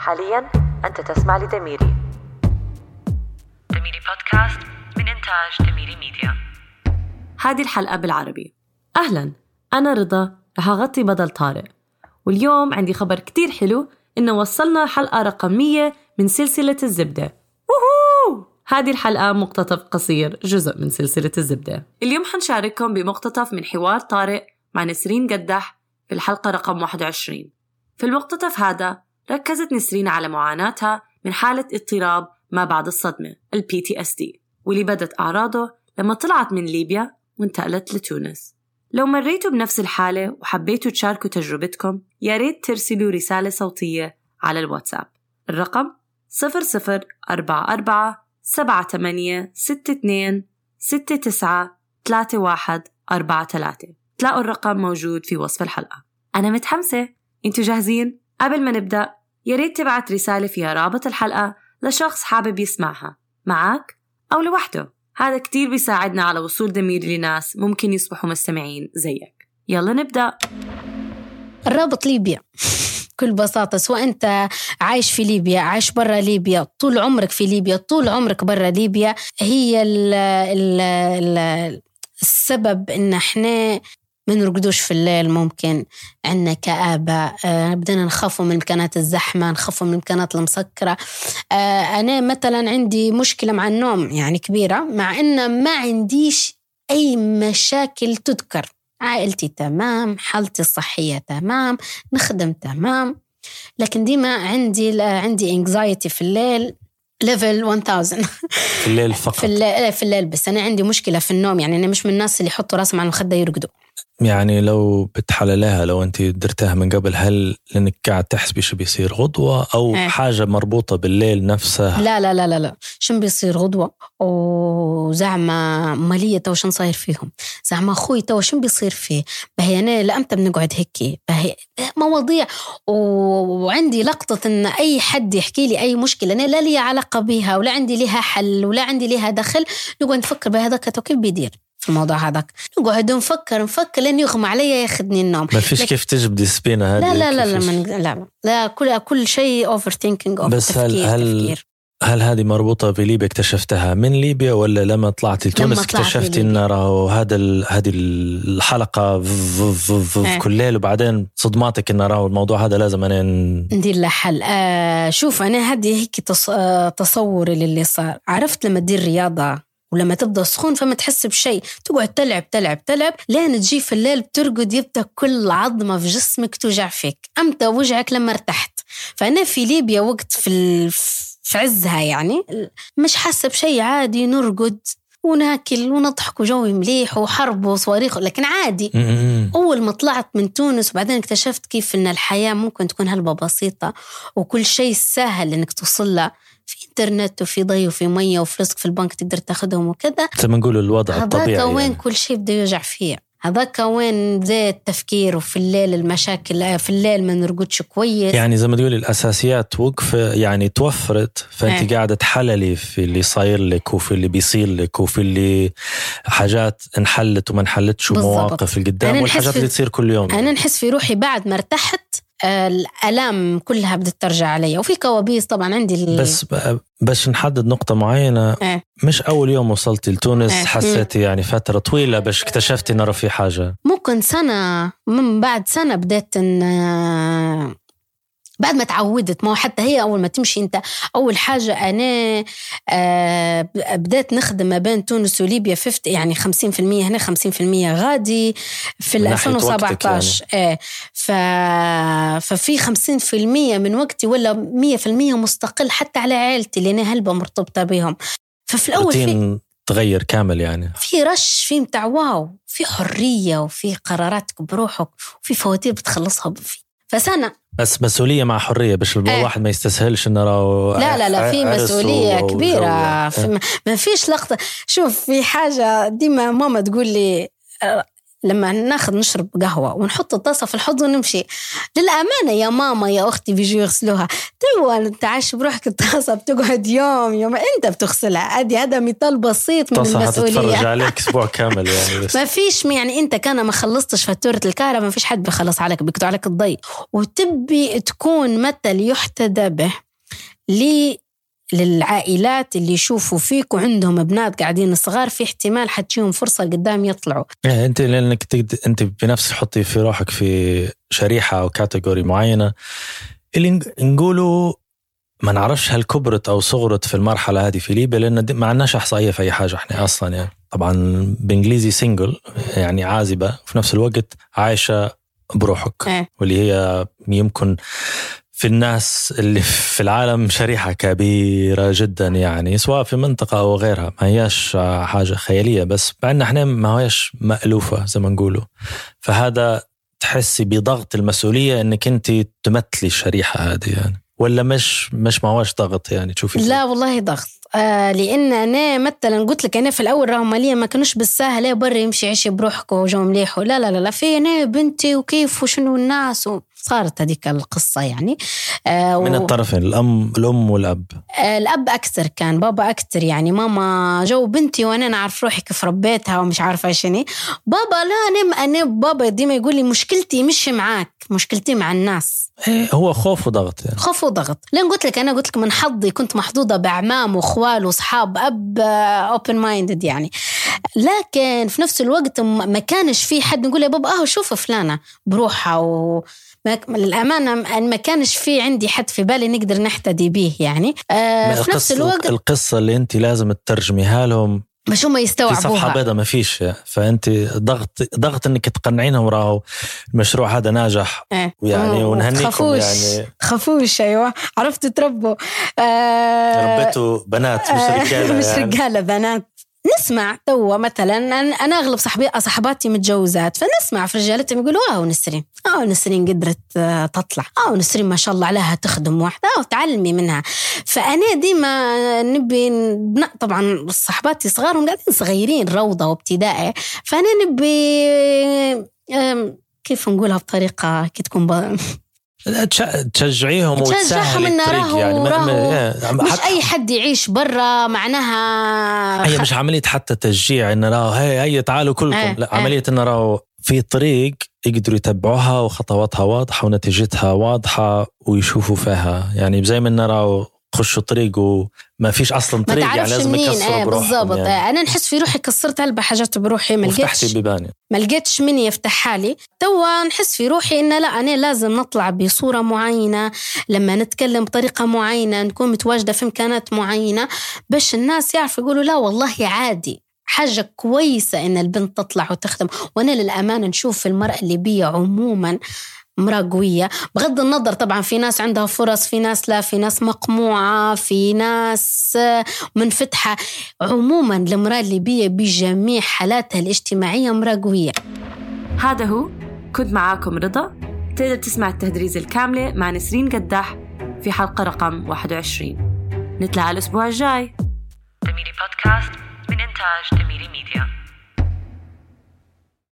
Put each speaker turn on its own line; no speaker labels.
حاليا أنت تسمع لدميري دميري بودكاست من إنتاج دميري ميديا. هذه الحلقة بالعربي. أهلا أنا رضا رح أغطي بدل طارق. واليوم عندي خبر كتير حلو إنه وصلنا حلقة رقم 100 من سلسلة الزبدة. ووهو! هذه الحلقة مقتطف قصير جزء من سلسلة الزبدة. اليوم حنشارككم بمقتطف من حوار طارق مع نسرين قدح في الحلقة رقم 21 في المقتطف هذا ركزت نسرين على معاناتها من حالة اضطراب ما بعد الصدمة ال PTSD واللي بدت أعراضه لما طلعت من ليبيا وانتقلت لتونس. لو مريتوا بنفس الحالة وحبيتوا تشاركوا تجربتكم يا ريت ترسلوا رسالة صوتية على الواتساب. الرقم 0044 78 62 69 31 43 تلاقوا الرقم موجود في وصف الحلقة. أنا متحمسة. أنتوا جاهزين؟ قبل ما نبدأ يا ريت تبعت رسالة فيها رابط الحلقة لشخص حابب يسمعها معك أو لوحده. هذا كتير بيساعدنا على وصول دمير لناس ممكن يصبحوا مستمعين زيك. يلا نبدأ.
الرابط ليبيا. بكل بساطة سواء أنت عايش في ليبيا عايش برا ليبيا طول عمرك في ليبيا طول عمرك برا ليبيا هي ال ال ال السبب إن إحنا ما نرقدوش في الليل ممكن عندنا كآبة آه بدنا نخافوا من المكانات الزحمة نخافوا من المكانات المسكرة. آه أنا مثلا عندي مشكلة مع النوم يعني كبيرة مع إن ما عنديش أي مشاكل تذكر. عائلتي تمام حالتي الصحية تمام نخدم تمام. لكن ديما عندي عندي انكزايتي في الليل level 1000
في الليل فقط.
في الليل في الليل بس. أنا عندي مشكلة في النوم يعني أنا مش من الناس اللي يحطوا راسهم على المخدة يرقدوا.
يعني لو بتحللها لو انت درتها من قبل هل لانك قاعد تحسبي شو بيصير غدوة أو
إيه.
حاجة مربوطة بالليل نفسه
لا لا لا لا لا. شن بيصير؟ غدوة وزعما مالية تو شن صاير فيهم؟ زعما أخوي تو شن بيصير فيه؟ بهي أنا لأمتى بنقعد هيك؟ بهي مواضيع. و- وعندي لقطة إن أي حد يحكي لي أي مشكلة أنا لا لي علاقة بها ولا عندي لها حل ولا عندي لها دخل نقعد نفكر بهذاك تو كيف بيدير. في الموضوع هذاك نقعد نفكر نفكر لين يغمى علي ياخذني النوم
ما فيش
لك-
كيف تجبدي سبينه هذه
لا لا لا لا؟ من لا لا لا كل كل شيء overthinking
بس هل- هل-
تفكير.
هل هذه مربوطة بليبيا اكتشفتها من ليبيا ولا لما طلعتي لتونس
طلعت
اكتشفتي. انه راهو هذا ال- هذه الحلقة
إيه.
كل ليل وبعدين صدماتك انه راهو الموضوع هذا لازم أنا
ندير له حل آه شوف أنا هذه هيك تص... آه تصوري للي صار عرفت لما تدير رياضة ولما تبدا سخون فما تحس بشيء. تقعد تلعب تلعب تلعب لين تجي في الليل بترقد يبدأ كل عظمة في جسمك توجع فيك. أمتى وجعك لما ارتحت. فأنا في ليبيا وقت في ال... في عزها يعني مش حاسة بشيء عادي نرقد وناكل ونضحك وجوي مليح وحرب وصواريخ. لكن عادي. أول ما طلعت من تونس وبعدين اكتشفت كيف إن الحياة ممكن تكون هلبة بسيطة وكل شيء سهل إنك توصل له. في إنترنت وفي ضي وفي مية وفلوسك في البنك تقدر تاخدهم وكذا
زي ما نقول الوضع
هذاك
الطبيعي
وين
يعني.
كل شيء بده يوجع فيه هذاك وين زي التفكير وفي الليل المشاكل في الليل ما نرقدش كويس
يعني زي ما تقولي الأساسيات وقف يعني توفرت فأنت
إيه.
قاعدة تحللي في اللي صاير لك وفي اللي بيصير لك وفي اللي حاجات انحلت وما انحلتش. ومواقف القدام والحاجات اللي تصير كل يوم
أنا نحس في روحي بعد ما ارتحت الآلام كلها بدأت ترجع علي. وفي كوابيس طبعا عندي ال-
بس بس نحدد نقطة معينة.
إيه.
مش أول يوم وصلتي لتونس
إيه.
حسيتي يعني فترة طويلة باش اكتشفتي إنه في حاجة.
ممكن سنة من بعد سنة بدأت إن بعد ما تعودت ما حتى هي أول ما تمشي أنت أول حاجة أنا آه، بدأت نخدم ما بين تونس وليبيا 50 يعني 50% هنا 50% غادي في ال
من ناحية وقتك
2017 إيه ف... ففي 50% من وقتي ولا 100% مستقل حتى على عائلتي لأن هلبة مرتبطة بهم. ففي الأول في
تغير كامل يعني.
في رش في متاع واو في حرية وفي قراراتك بروحك وفي فواتير بتخلصها في فسنة
بس مسؤولية مع حرية باش
إيه.
الواحد ما يستسهلش إنه راهو
لا لا لا في
عرس
مسؤولية
و-
كبيرة
وزوجة.
في ما فيش لقطة شوف في حاجة ديما ماما تقول لي لما ناخذ نشرب قهوة ونحط الطاسة في الحوض ونمشي. للأمانة يا ماما يا أختي بيجوا يغسلوها. تو أنت عايش بروحك الطاسة بتقعد يوم يوم. أنت بتغسلها. هذه هذا مثال بسيط من المسؤولية.
طاسة عليك أسبوع كامل يعني
بس. ما فيش يعني أنت كان ما خلصتش فاتورة الكهرباء ما فيش حد بيخلص عليك بيقطع عليك الضي. وتبي تكون مثل يحتذى به لي للعائلات اللي يشوفوا فيك وعندهم ابنات قاعدين صغار في احتمال حتجيهم فرصة قدام يطلعوا
يعني أنت لانك تقدر أنت بنفس تحطي في روحك في شريحة أو category معينة اللي نقولوا ما نعرفش هل كبرت أو صغرت في المرحلة هذه في ليبيا لأن ما عندناش احصائيه في أي حاجة إحنا أصلا يعني طبعا بإنجليزي single يعني عازبة وفي نفس الوقت عايشة بروحك
إيه.
واللي هي يمكن في الناس اللي في العالم شريحة كبيرة جدا يعني سواء في منطقة أو غيرها ما هياش حاجة خيالية بس أن إحنا ما هياش مألوفة زي ما نقولوا. فهذا تحسي بضغط المسؤولية أنك أنت تمثلي الشريحة هذه يعني. ولا مش مش ما هوش ضغط يعني؟ تشوفي
لا والله ضغط. آه لأن أنا مثلا قلت لك أنا في الأول راهم ماليا ما كانوش بالسهل برا يمشي يعيش بروحك وجو مليح لا لا لا, لا في أنا بنتي وكيف وشنو الناس و... صارت هذيك القصة يعني.
آه من الطرفين الأم الأم والأب.
آه الأب أكثر كان بابا أكثر يعني. ماما جو بنتي وأنا نعرف روحي كيف ربيتها ومش عارفة شنو. بابا لا أنا أنا بابا ديما يقول لي مشكلتي مش معاك مشكلتي مع الناس.
إيه هو خوف وضغط يعني.
خوف وضغط. لين قلت لك أنا قلت لك من حظي كنت محظوظة بأعمام وأخوال وأصحاب أب open minded يعني. لكن في نفس الوقت ما كانش في حد نقول يا بابا أهو شوف فلانة بروحها و للأمانة ما كانش في عندي حد في بالي نقدر نحتدي به يعني.
آه في نفس الوقت القصة اللي أنت لازم تترجميها لهم
مش هم يستوعبوها
في صفحة بيضاء ما فيش. فأنت ضغط ضغط إنك تقنعينهم راهو المشروع هذا ناجح
آه.
ويعني ونهنيكم
خفوش.
يعني.
خفوش أيوة. عرفتوا تربوا.
آه ربيتوا بنات مش رجالة
مش
يعني.
رجالة بنات. نسمع توا مثلا أنا أغلب صحبي صحباتي متجوزات فنسمع في رجالتهم يقولوا آه نسرين آه نسرين قدرت تطلع آه نسرين ما شاء الله عليها تخدم واحدة آه تعلمي منها. فأنا ديما نبي طبعا صحباتي صغارهم قاعدين صغيرين روضة وابتدائي فأنا نبي كيف نقولها بطريقة كي تكون
تشجعيهم وتسهل الطريق يعني
ما مش أي حد يعيش برا معناها
هي مش عملية حتى تشجيع ان راهو هي هي تعالوا كلكم.
آه
لا عملية ان راهو في طريق يقدروا يتبعوها وخطواتها واضحة ونتيجتها واضحة ويشوفوا فيها. يعني زي ما راهو خشوا طريق وما فيش أصلا طريق يعني لازم يكسروا
آه
بروحهم
بالضبط.
يعني.
أنا نحس في روحي كسرت هلبة حاجات بروحي ما لقيتش. ما لقيتش من يفتحها لي توا نحس في روحي إن لا أنا لازم نطلع بصورة معينة. لما نتكلم بطريقة معينة نكون متواجدة في امكانات معينة باش الناس يعرفوا يقولوا لا والله عادي. حاجة كويسة إن البنت تطلع وتخدم. وأنا للأمانة نشوف في المرأة الليبية عموما امرأة قوية. بغض النظر طبعا في ناس عندها فرص في ناس لا في ناس مقموعة في ناس منفتحة. عموما المرأة الليبية بجميع حالاتها الاجتماعية امرأة قوية.
هذا هو. كنت معاكم رضا. تقدر تسمع التهدريز الكاملة مع نسرين قداح في حلقة رقم 21 نتلاقى الأسبوع الجاي.
دميري بودكاست من إنتاج دميري ميديا.